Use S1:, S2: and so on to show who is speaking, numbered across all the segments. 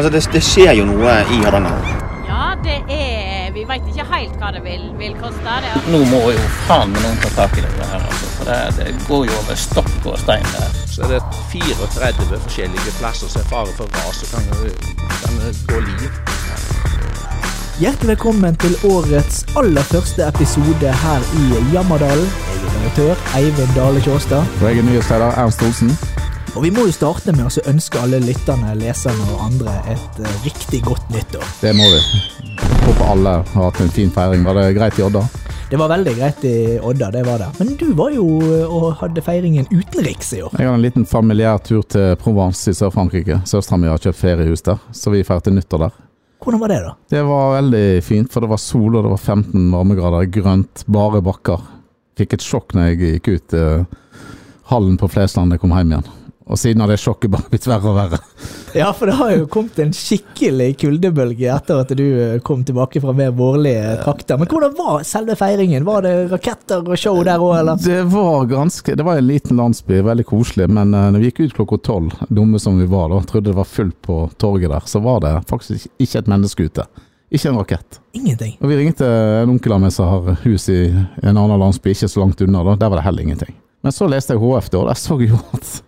S1: Altså, det, det skjer jo noe i Hardanger.
S2: Ja, det er Vi veit ikke helt hva det vil, vil koste. Det.
S3: Nå må jo faen meg noen ta tak i det her, altså. For det, det går jo over stokk og stein der.
S4: Så er det 34 forskjellige plasser som er fare for ras og kan, kan gå liv.
S5: Hjertelig velkommen til årets aller første episode her i Jammerdalen. Jeg er redaktør Eivind Dale Kjåstad.
S6: Og jeg er nyhetsleder Ernst Olsen.
S5: Og vi må jo starte med å ønske alle lytterne, leserne og andre et uh, riktig godt nyttår.
S6: Det må vi. Håper alle har hatt en fin feiring. Var det greit i Odda?
S5: Det var veldig greit i Odda, det var det. Men du var jo uh, og hadde feiringen utenriks i år.
S6: Jeg hadde en liten familiær tur til Provence i Sør-Frankrike. Søstera mi har kjøpt feriehus der, så vi feirte nyttår der.
S5: Hvordan var det, da?
S6: Det var veldig fint, for det var sol og det var 15 varmegrader, grønt, bare bakker. Fikk et sjokk når jeg gikk ut uh, hallen på Flesland da jeg kom hjem igjen. Og siden har det sjokket bare blitt verre og verre.
S5: Ja, for det har jo kommet en skikkelig kuldebølge etter at du eh, kom tilbake fra mer vårlige trakter. Men hvordan var selve feiringen? Var det raketter og show der òg, eller?
S6: Det var ganske Det var en liten landsby, veldig koselig. Men uh, når vi gikk ut klokka tolv, dumme som vi var da, trodde det var fullt på torget der, så var det faktisk ikke et menneske ute. Ikke en rakett.
S5: Ingenting.
S6: Og vi ringte en onkel av meg som har hus i en annen landsby, ikke så langt unna. da, Der var det heller ingenting. Men så leste jeg HF, da, og der så jeg jo at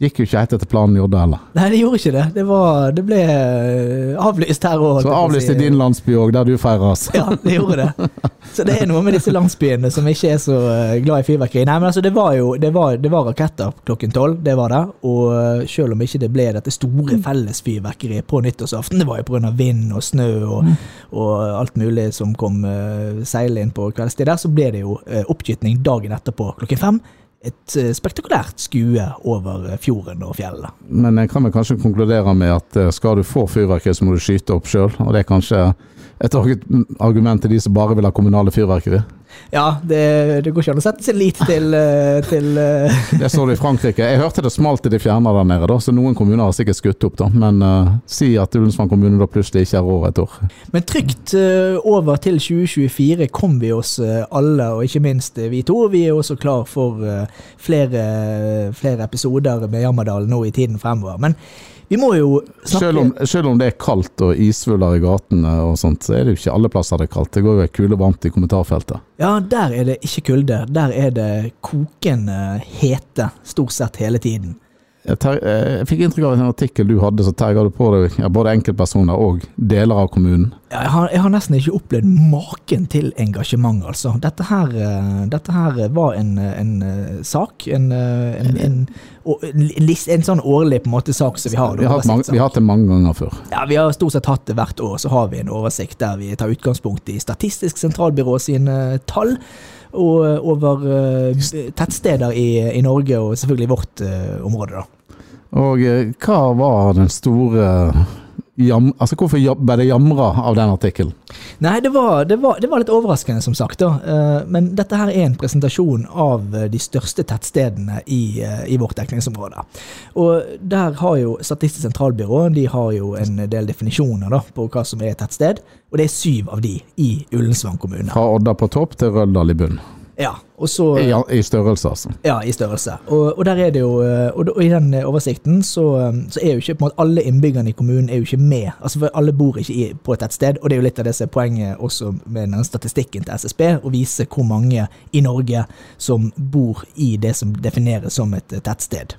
S6: Gikk jo ikke helt etter planen gjorde det heller.
S5: Nei, det gjorde ikke det. Det, var, det ble eh, avlyst her òg.
S6: Så avlyst i din landsby òg, der du feirer. Altså.
S5: Ja, det gjorde det. Så det er noe med disse landsbyene som ikke er så eh, glad i fyrverkeri. Nei, men altså, det var jo det var, det var raketter klokken tolv, det var det. Og eh, selv om ikke det ble dette store fellesfyrverkeriet på nyttårsaften, det var jo pga. vind og snø og, og, alt mulig som kom uh, seilende inn på kveldstid der, så ble det jo uh, oppskyting dagen etterpå klokken fem et spektakulært skue over fjorden og fjellene.
S6: Men jeg kan vel kanskje konkludere med at skal du få fyrverkeri, så må du skyte opp sjøl. Og det er kanskje et argument til de som bare vil ha kommunale fyrverkeri?
S5: Ja, det, det går ikke an å sette sin lit til, til
S6: Det så du i Frankrike. Jeg hørte det smalt i de fjerne der nede, da, så noen kommuner har sikkert skutt opp. da. Men uh, si at Ullensvang kommune da plutselig ikke er råd et år.
S5: Men trygt uh, over til 2024 kom vi oss uh, alle, og ikke minst vi to. Vi er også klar for flere, flere episoder med Jammerdal nå i tiden fremover. Men vi må jo snakke
S6: selv om, selv om, det er kaldt og isvuller i gatene og sånt, så er det jo ikke alle plasser det er kaldt. Det går jo kule varmt i kommentarfeltet.
S5: Ja, der er det ikke kulde. Der er det kokende hete stort sett hele tiden.
S6: Jeg, ter, jeg fikk inntrykk av en artikkel du hadde, så terga du på deg både enkeltpersoner og deler av kommunen.
S5: Jeg, har, jeg, har, nesten ikke opplevd maken til engasjement, altså. Dette her, dette her var en, en, en sak. En, en, en, sånn årlig på en måte sak som vi har.
S6: Vi har, mange, vi har hatt det mange ganger før.
S5: Ja, Vi har stort sett hatt det hvert år. Så har vi en oversikt der vi tar utgangspunkt i Statistisk sentralbyrå sine tall og over uh, tettsteder i, i, Norge, og selvfølgelig vårt uh, område. da.
S6: Og hva var den store jam, altså Hvorfor ble det jamra av den artikkelen?
S5: Nei, det var, det, var, det var, litt overraskende, som sagt. da. Men dette her er en presentasjon av de største tettstedene i, i vårt dekningsområde. Og der har jo Statistisk sentralbyrå de har jo en del definisjoner da, på hva som er et tettsted. Og det er syv av de i Ullensvang kommune.
S6: Fra Odda på topp til Røldal i bunn.
S5: Ja, så,
S6: I, I, størrelse, altså.
S5: Ja, i størrelse. Og, og der er det jo, og, og i den oversikten så, så, er jo ikke på en måte alle innbyggerne i kommunen er jo ikke med. Altså for Alle bor ikke i, på et tettsted, og det er jo litt av det som er poenget også med den statistikken til SSB, å vise hvor mange i Norge som bor i det som defineres som et tettsted.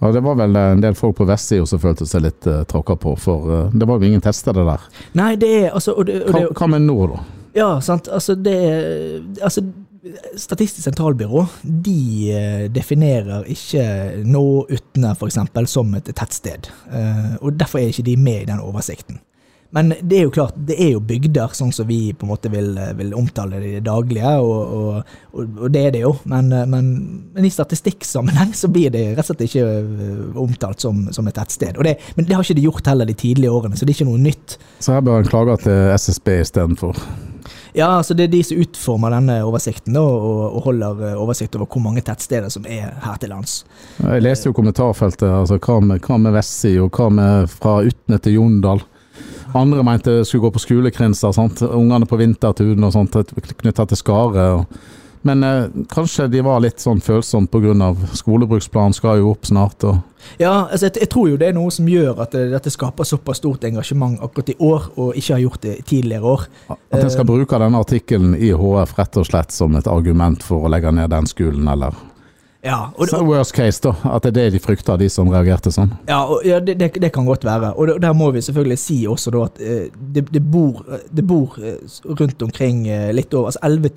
S6: Ja, Det var vel en del folk på vestsida som følte seg litt uh, tråkka på, for uh, det var jo ingen tettsteder der.
S5: Nei, det er altså og det, og det,
S6: hva, hva med nord, da?
S5: Ja, sant. Altså, det Altså Statistisk sentralbyrå de eh, definerer ikke Nå Utne f.eks. som et tettsted. Eh, og Derfor er ikke de med i den oversikten. Men det er jo klart, det er jo bygder, sånn som vi på en måte vil, vil omtale det i det daglige, og, og, og, det er det jo. Men, men, men i statistikksammenheng så blir det rett og slett ikke omtalt som, som et tettsted. Det, men det har ikke de gjort heller de tidlige årene, så det er ikke noe nytt.
S6: Så her bør en klage til SSB istedenfor?
S5: Ja, altså det er de som utformer denne oversikten og, og, holder oversikt over hvor mange tettsteder som er her til lands.
S6: Jeg leste jo kommentarfeltet. altså Hva med, hva med Vestsida, og hva med fra Utne til Jondal? Andre mente skulle gå på skolekrinser. Ungene på vintertuden og sånt, knytta til Skare. Men eh, kanskje de var litt sånn følsomme pga. skolebruksplanen skal jo opp snart. og
S5: Ja, altså jeg, jeg tror jo det er noe som gjør at det, dette skaper såpass stort engasjement akkurat i år, og ikke har gjort det tidligere år.
S6: At en skal bruke denne artikkelen i HF rett og slett som et argument for å legge ned den skolen, eller
S5: Ja, og,
S6: Så Worst case, da. At det er det de frykter, de som reagerte sånn.
S5: Ja, og, ja det, det, det kan godt være. Og det, der må vi selvfølgelig si også da at eh, det, det bor, det bor eh, rundt omkring eh, litt over altså 11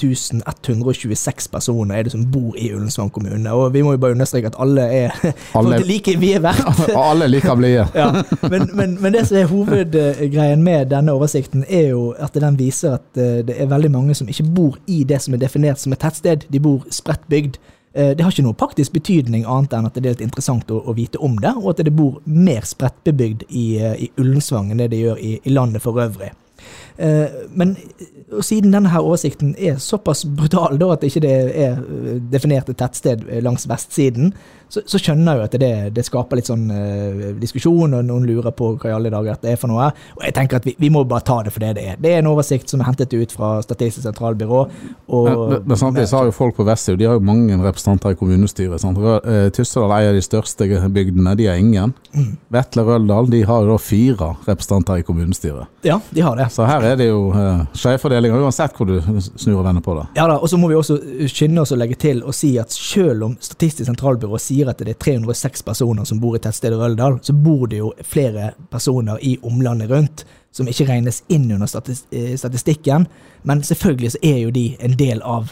S5: 126 personer er det som bor i Ullensvang kommune. Og vi må jo bare understreke at alle er
S6: Alle-
S5: like vi er verdt.
S6: Og alle liker blide.
S5: Ja, men, men, men det som er hovedgreien med denne oversikten, er jo at den viser at det er veldig mange som ikke bor i det som er definert som et tettsted. De bor spredt bygd. Eh, Det har ikke noe praktisk betydning annet enn at det er litt interessant å, å vite om det, og at det bor mer spredtbebygd i, eh, i Ullensvang enn det det gjør i, i landet for øvrig. Eh, Men og siden denne her oversikten er såpass brutal da, at ikke det er eh, definert et tettsted eh, langs vestsiden, så, så skjønner jeg jo at det, det skaper litt sånn uh, diskusjon, og noen lurer på hva i alle dager dette er for noe. Og jeg tenker at vi, vi må bare ta det for det det er. Det er en oversikt som er hentet ut fra Statistisk sentralbyrå. Og,
S6: Men, men- men samtidig så har jo folk på Vestsiden De har jo mange representanter i kommunestyret. Sant? Eh, Tyssedal eier de største bygdene, de har ingen.
S5: Mm.
S6: Vetle Røldal de har jo da fire representanter i kommunestyret.
S5: ja, de har det.
S6: Så her er det jo uh, skjevfordeling, uansett hvor du snur og vender på det.
S5: Ja da, og så må vi også skynde oss å legge til og si at selv om Statistisk sentralbyrå sier at det er 306 personer som bor i tettstedet Røldal, så bor det jo flere personer i omlandet rundt som ikke regnes inn under eh, statistikken. Men selvfølgelig så er jo de en del av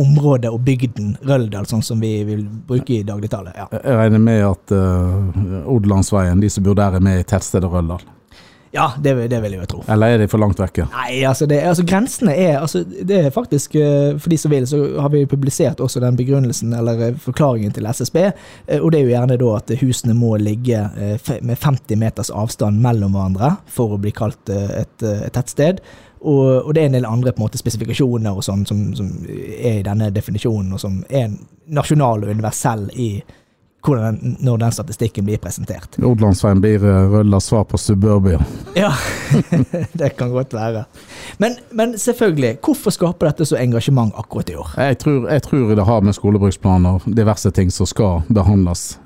S5: området og bygden Røldal, sånn som vi vil bruke i dagligtale. Ja.
S6: Jeg regner med at uh, Odelandsveien, de som bor der, er med i tettstedet Røldal.
S5: Ja, det, det vil jeg jo tro.
S6: Eller er de for langt vekke?
S5: Nei, altså, det, altså grensene er altså, Det er faktisk, eh, for de som vil, så har vi publisert også den begrunnelsen, eller eh, forklaringen til SSB. eh, Og det er jo gjerne da at husene må ligge med 50 meters avstand mellom hverandre for å bli kalt et, et tettsted. Og, og det er en del andre på en måte spesifikasjoner og sånn som, som er i denne definisjonen, og som er nasjonal og universell i den, når den statistikken blir presentert.
S6: Nordlandsveien blir uh, svar på suburbia.
S5: Ja, det kan godt være. Men, men selvfølgelig, hvorfor skaper dette så engasjement akkurat i år?
S6: Jeg tror, jeg tror det har med skolebruksplaner og diverse ting som skal behandles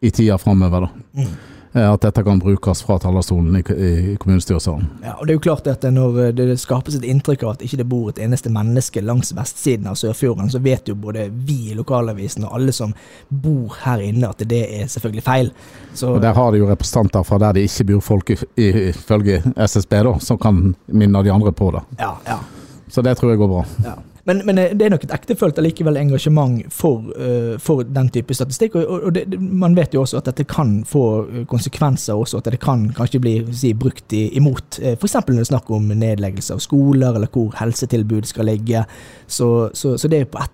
S6: i tida framover.
S5: Mm.
S6: At dette kan brukes fra talerstolen i, i kommunestyresalen.
S5: Ja, og det er jo klart at Når det skapes et inntrykk av at ikke det bor et eneste menneske langs vestsiden av Sørfjorden, så vet jo både vi i lokalavisen og alle som bor her inne, at det er selvfølgelig feil. Så,
S6: Og Der har de jo representanter fra der det ikke bor folk, ifølge SSB, da, som kan minne de andre på det.
S5: ja, ja.
S6: Så det tror jeg går bra.
S5: Ja. Men, men eh, det er nok et ektefølt allikevel engasjement for, eh, for den type statistikk. Og, og- det, man vet jo også at dette kan få eh, konsekvenser også, at det kan kanskje bli si, brukt i, imot. F.eks. når det er snakk om nedleggelse av skoler, eller hvor helsetilbud skal ligge. Så, så, så det er på ett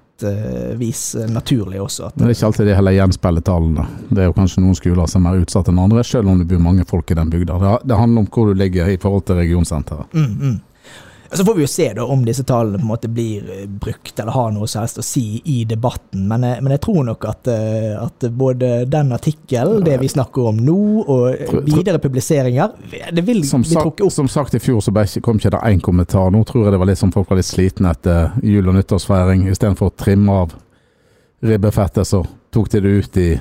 S5: vis naturlig også.
S6: Men det er ikke alltid det heller gjenspeiler tallene. Det er jo kanskje noen skoler som er utsatt enn andre, selv om det bor mange folk i den bygda. Det handler om hvor du ligger i forhold til regionsenteret.
S5: Mm, mm. Så får vi jo se da om disse tallene på en måte blir eh, brukt eller har noe som helst å si i debatten, men, jeg- men jeg tror nok at, eh, at både den artikkelen, det vi snakker om nå, og videre publiseringer, det vil
S6: Som,
S5: bli trukket opp.
S6: som sagt i fjor så kom ikke det én kommentar. Nå tror jeg det var litt som folk var litt slitne etter jul- og nyttårsfeiring. Istedenfor å trimme av ribbefettet, så tok de det ut i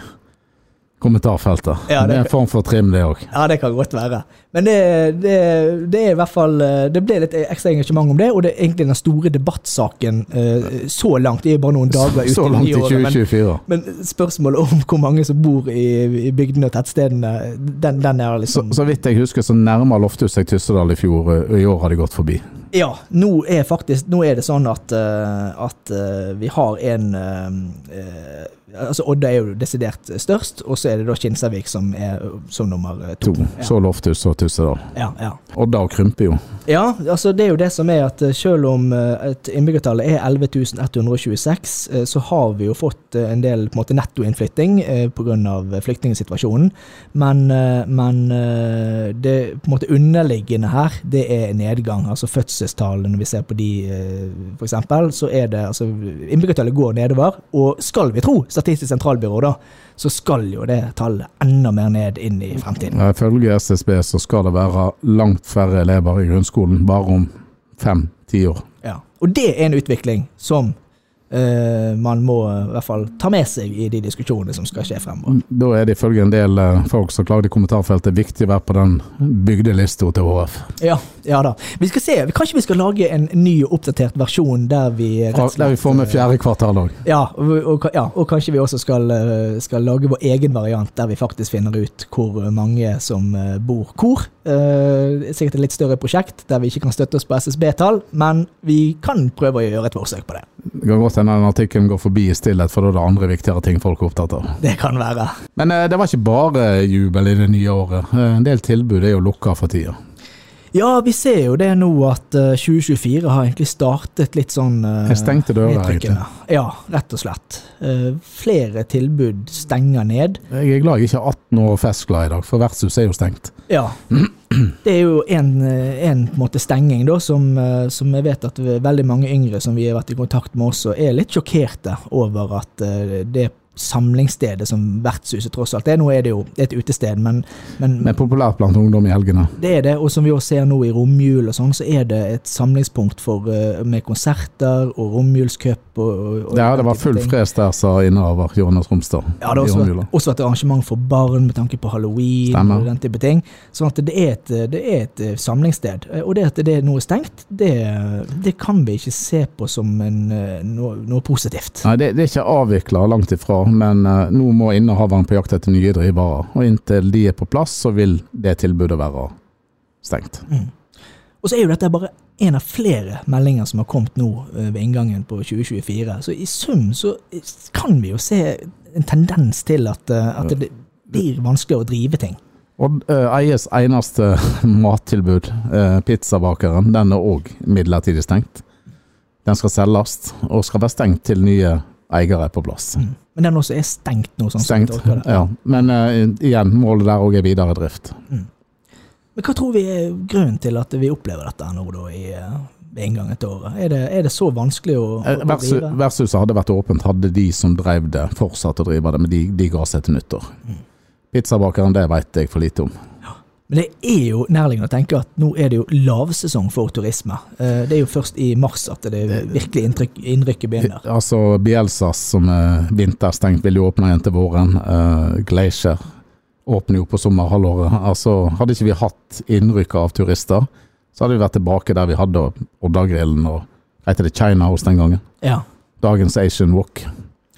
S6: kommentarfeltet.
S5: Ja, det-
S6: det er en form for trim, det òg.
S5: Ja, det kan godt være. Men det, det, det er i hvert fall eh, Det ble litt ekstra engasjement om det, og det er egentlig den store debattsaken eh, så langt. Det er bare noen dager ute
S6: Så
S5: i
S6: langt i
S5: 2024. Men,
S6: 2024.
S5: men spørsmålet om hvor mange som bor i, i bygdene og tettstedene, den, den er liksom
S6: så vidt jeg husker, så nærmer Lofthus seg Tyssedal i fjor, og i år har de gått forbi.
S5: Ja, nå er faktisk Nå er det sånn at, eh, at eh, vi har en eh, eh, Altså Odda er jo desidert størst, og så er det da Kinsarvik som er som nummer eh, to.
S6: To.
S5: Ja.
S6: Så Loftus og Tyssedal.
S5: Ja, ja.
S6: Odda krymper jo.
S5: ja, altså det er jo det som er at eh, selv om eh, et innbyggertallet er 11 126, eh, så har vi jo fått eh, en del på en måte nettoinnflytting eh, pga. flyktningsituasjonen. Men, eh, men eh, det på en måte underliggende her, det er nedgang. Altså fødselstallene, når vi ser på de f.eks., så er det altså Innbyggertallet går nedover. Og skal vi tro Statistisk sentralbyrå, da, så skal jo det tallet enda mer ned inn i fremtiden.
S6: Ifølge SSB så skal det være langt færre elever i grunnskolen bare om fem-ti år.
S5: Ja. Og det er en utvikling som man må i hvert fall ta med seg i de diskusjonene som skal skje fremover.
S6: Da er det ifølge en del eh, folk som klagde i kommentarfeltet viktig å være på den bygdelista til HF.
S5: Ja, ja da. Vi skal se, Kanskje vi skal lage en ny og oppdatert versjon der vi slett
S6: Der vi får med fjerde kvartal òg.
S5: Ja ja, og kanskje vi også skal, eh, skal lage vår egen variant der vi faktisk finner ut hvor mange som eh, bor hvor. Er sikkert et litt større prosjekt der vi ikke kan støtte oss på SSB-tall, men vi kan prøve å gjøre et forsøk på det.
S6: Det kan godt hende den artikkelen går forbi i stillhet, for da er det andre viktigere ting folk er opptatt av.
S5: Det kan være.
S6: Men uh, det var ikke bare jubel i det nye året. Uh, En del tilbud er jo lukka for tida.
S5: Ja, vi ser jo det nå at eh, 2024 har egentlig startet litt sånn uh,
S6: stengte dører,
S5: egentlig. Ja, rett og slett. Uh, flere tilbud stenger ned.
S6: Jeg er glad jeg ikke er 18 år og festglad i dag, for vertshus er jo stengt.
S5: Ja. Det er jo en, eh, en måte stenging da, som, eh, som jeg vet at veldig mange yngre som vi har vært i kontakt med også, er litt sjokkerte over at eh, det samlingsstedet som vertshuset tross alt er. Nå er det jo et utested, men, men,
S6: Men populært blant ungdom i helgene.
S5: det er det. Og som vi også ser nå i romjul og sånn, så er det et samlingspunkt for, eh, med konserter og romjulscup og, og,
S6: Ja, det var full fres der, sa innehaver Jonas Romsdal.
S5: Ja, det har også også vært arrangement for barn med tanke på halloween
S6: Stemmer.
S5: og den type ting. Sånn at det er et, det er et eh, samlingssted. Eh, Og det at det nå er stengt, det, det kan vi ikke se på som en, noe, noe positivt.
S6: Nei, det, det er ikke avvikla, langt ifra, men eh, nå må innehaveren på jakt etter nye drivere. Og inntil de er på plass, så vil det tilbudet være stengt.
S5: Og så er jo dette bare en av flere meldinger som har kommet nå eh, ved inngangen på 2024. Så i sum så kan vi jo se en tendens til at, eh, at det blir vanskeligere å drive ting.
S6: Og uh, eies eneste mattilbud, uh, pizzabakeren, den er òg midlertidig stengt. Den skal selges, og skal være stengt til nye eiere er på plass.
S5: Men den også er stengt nå, sånn
S6: Stengt, ja. Men uh, igjen, målet der òg er videre drift.
S5: Men hva tror vi er grunnen til at vi opplever dette nå da i uh, en gang et året? Er det, er det så vanskelig å, å,
S6: Eh,
S5: drive?
S6: Vertshuset hadde vært åpent, hadde de som drev det, fortsatt å drive det, men de, de ga seg til nyttår. Pizzabakeren, det veit jeg for lite om.
S5: Men det er jo nærliggende å tenke at nå er det jo lavsesong for turisme. Eh, Det er jo først i mars at det virkelig inntrykk, innrykket begynner.
S6: Altså Bielsas, som er vinterstengt, vil jo åpne igjen til våren. Uh, Glacier åpner jo på sommerhalvåret. Altså, hadde ikke vi hatt innrykk av turister, så hadde vi vært tilbake der vi hadde Oddagrillen og heter det China House den gangen.
S5: Ja.
S6: Dagens Asian Walk.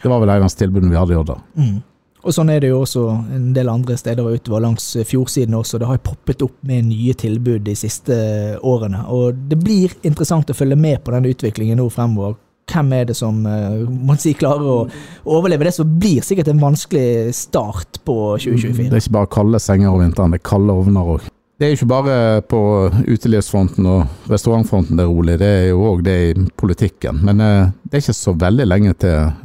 S6: Det var vel eneste tilbudet vi hadde i Odda.
S5: Mm. Og sånn er det jo også en del andre steder utover langs fjordsiden også. Det har poppet opp med nye tilbud de siste årene. Og det blir interessant å følge med på den utviklingen nå fremover. Hvem er det som man må si, klarer å overleve det som blir sikkert en vanskelig start på
S6: Det er ikke bare kalde senger om vinteren, det er kalde ovner òg. Det er ikke bare på utelivsfronten og restaurantfronten det er rolig, det er jo òg det i politikken. Men eh, det er ikke så veldig lenge til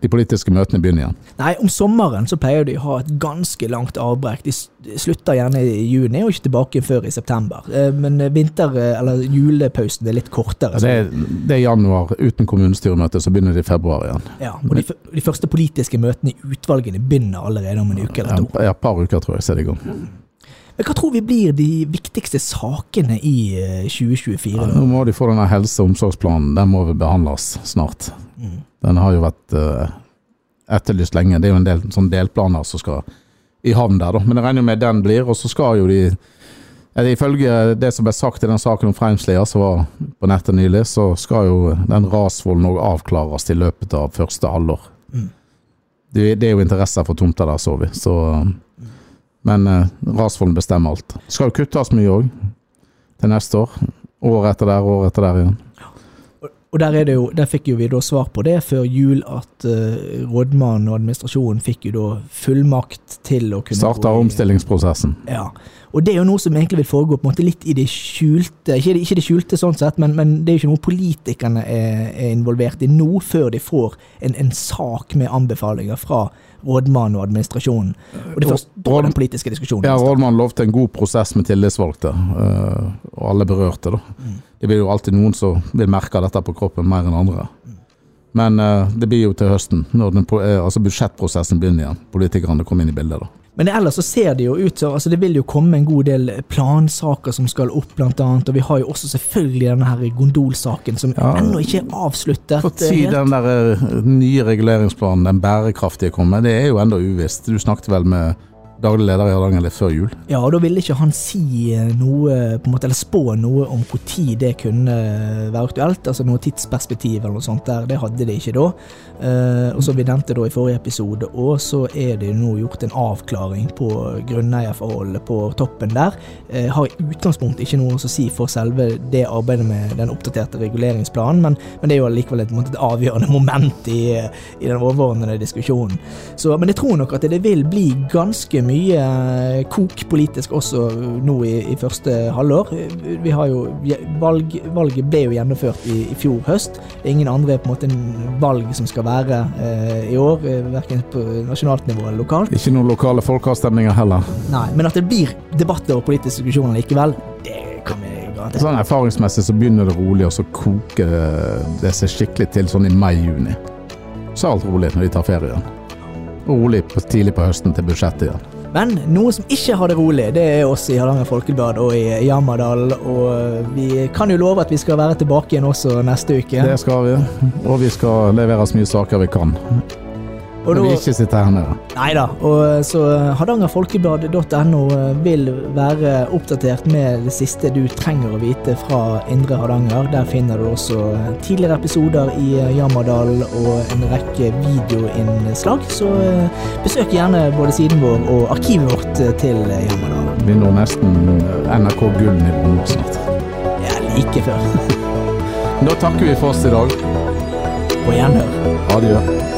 S6: de politiske møtene begynner igjen.
S5: Nei, om sommeren så pleier de å ha et ganske langt avbrekk. De slutter gjerne i juni og ikke tilbake før i september. Eh, Men vinter- eller julepausen er litt kortere.
S6: Det er, det er januar. Uten kommunestyremøte så begynner det i februar igjen.
S5: Ja, og de, de første politiske møtene i utvalgene begynner allerede om en uke eller to.
S6: Ja, et par uker tror jeg ser det i gang.
S5: Men hva tror vi blir de viktigste sakene i 2024?
S6: Ja,
S5: Nå
S6: må de få denne helse- og omsorgsplanen. Den må behandles snart.
S5: Mm.
S6: Den har jo vært uh, etterlyst lenge. Det er jo en del sånn delplaner som skal i havn der, da. Men jeg regner med den blir, og så skal jo de eller Ifølge det som ble sagt i den saken om Freimslia som var på nettet nylig, så skal jo den rasvolden òg avklares i løpet av første halvår.
S5: Mm.
S6: Det, det er jo interesser for tomter der, så vi. Så, men eh, rasvolden bestemmer alt. Skal jo kuttes mye òg, til neste år. År etter der, år etter der igjen.
S5: Og der, er jo, der fikk jo vi da svar på det før jul, at uh, rådmannen og administrasjonen fikk jo da fullmakt til å kunne Starte
S6: omstillingsprosessen.
S5: Ja. Og det er jo noe som egentlig vil foregå på en måte litt i det skjulte. Ikke, det- ikke det skjulte sånn sett, men, men det er jo ikke noe politikerne er, er involvert i nå, før de får en, en sak med anbefalinger fra rådmannen og administrasjonen. Og det er først da den politiske diskusjonen
S6: Ja. Rådmannen lovte en god prosess med tillitsvalgte, uh, og alle berørte. da. Det blir jo alltid noen som vil merke dette på kroppen mer enn andre. Men uh, det blir jo til høsten, når den, eh, altså budsjettprosessen begynner igjen. Politikerne kommer inn i bildet da.
S5: Men ellers så ser det jo ut som altså Det vil jo komme en god del plansaker som skal opp, blant annet. Og vi har jo også selvfølgelig denne her gondolsaken som
S6: Ja.
S5: ennå ikke er avsluttet.
S6: Når
S5: si
S6: den der eh, nye reguleringsplanen, den bærekraftige, kommer, det er jo ennå uvisst. Du snakket vel med daglig leder i Hardanger litt før jul?
S5: Ja, og da ville ikke han si eh, noe, på en måte, eller spå noe om når det kunne være aktuelt. Altså noe tidsperspektiv eller noe sånt der. Det hadde de ikke da. Eh, og som vi nevnte da i forrige episode, og så er det nå gjort en avklaring på grunneierforholdet på toppen der. Eh, har i utgangspunktet ikke noe å si for selve det arbeidet med den oppdaterte reguleringsplanen, men, men det er jo allikevel et, et avgjørende moment i, i den overordnede diskusjonen. Så, men jeg tror nok at det vil bli ganske mye eh, kok politisk også nå i, i første halvår. Vi har jo valg, Valget ble jo gjennomført i, i fjor høst. Det ingen andre på en måte valg som skal være eh, i år, eh, verken på nasjonalt nivå eller lokalt.
S6: Ikke noen lokale folkeavstemninger heller.
S5: Nei, Men at det blir debatter og politiske diskusjoner likevel, det kan vi garantere.
S6: Sånn Erfaringsmessig så begynner det rolig, og så koker det seg skikkelig til sånn i mai-juni. Så er alt rolig når de tar ferie igjen. Og rolig på, tidlig på høsten til budsjettet igjen.
S5: Men noe som ikke har det rolig, det er oss i Hardanger Folkeblad og i Jammerdal. Og vi kan jo love at vi skal være tilbake igjen også neste uke.
S6: Det skal vi. Og vi skal levere så mye saker vi kan.
S5: Og da-
S6: ikke sitter her nede.
S5: Nei da. Og så hardangerfolkeblad.no vil være oppdatert med det siste du trenger å vite fra Indre Hardanger. Der finner du også tidligere episoder i Jammerdal og en rekke videoinnslag. Så eh, besøk gjerne både siden vår og arkivet vårt eh, til Jammerdal.
S6: Vi når nesten NRK Gull-nivå nå snart.
S5: Ja, like før.
S6: Da takker vi for oss i dag.
S5: På gjenhør.
S6: Adjø.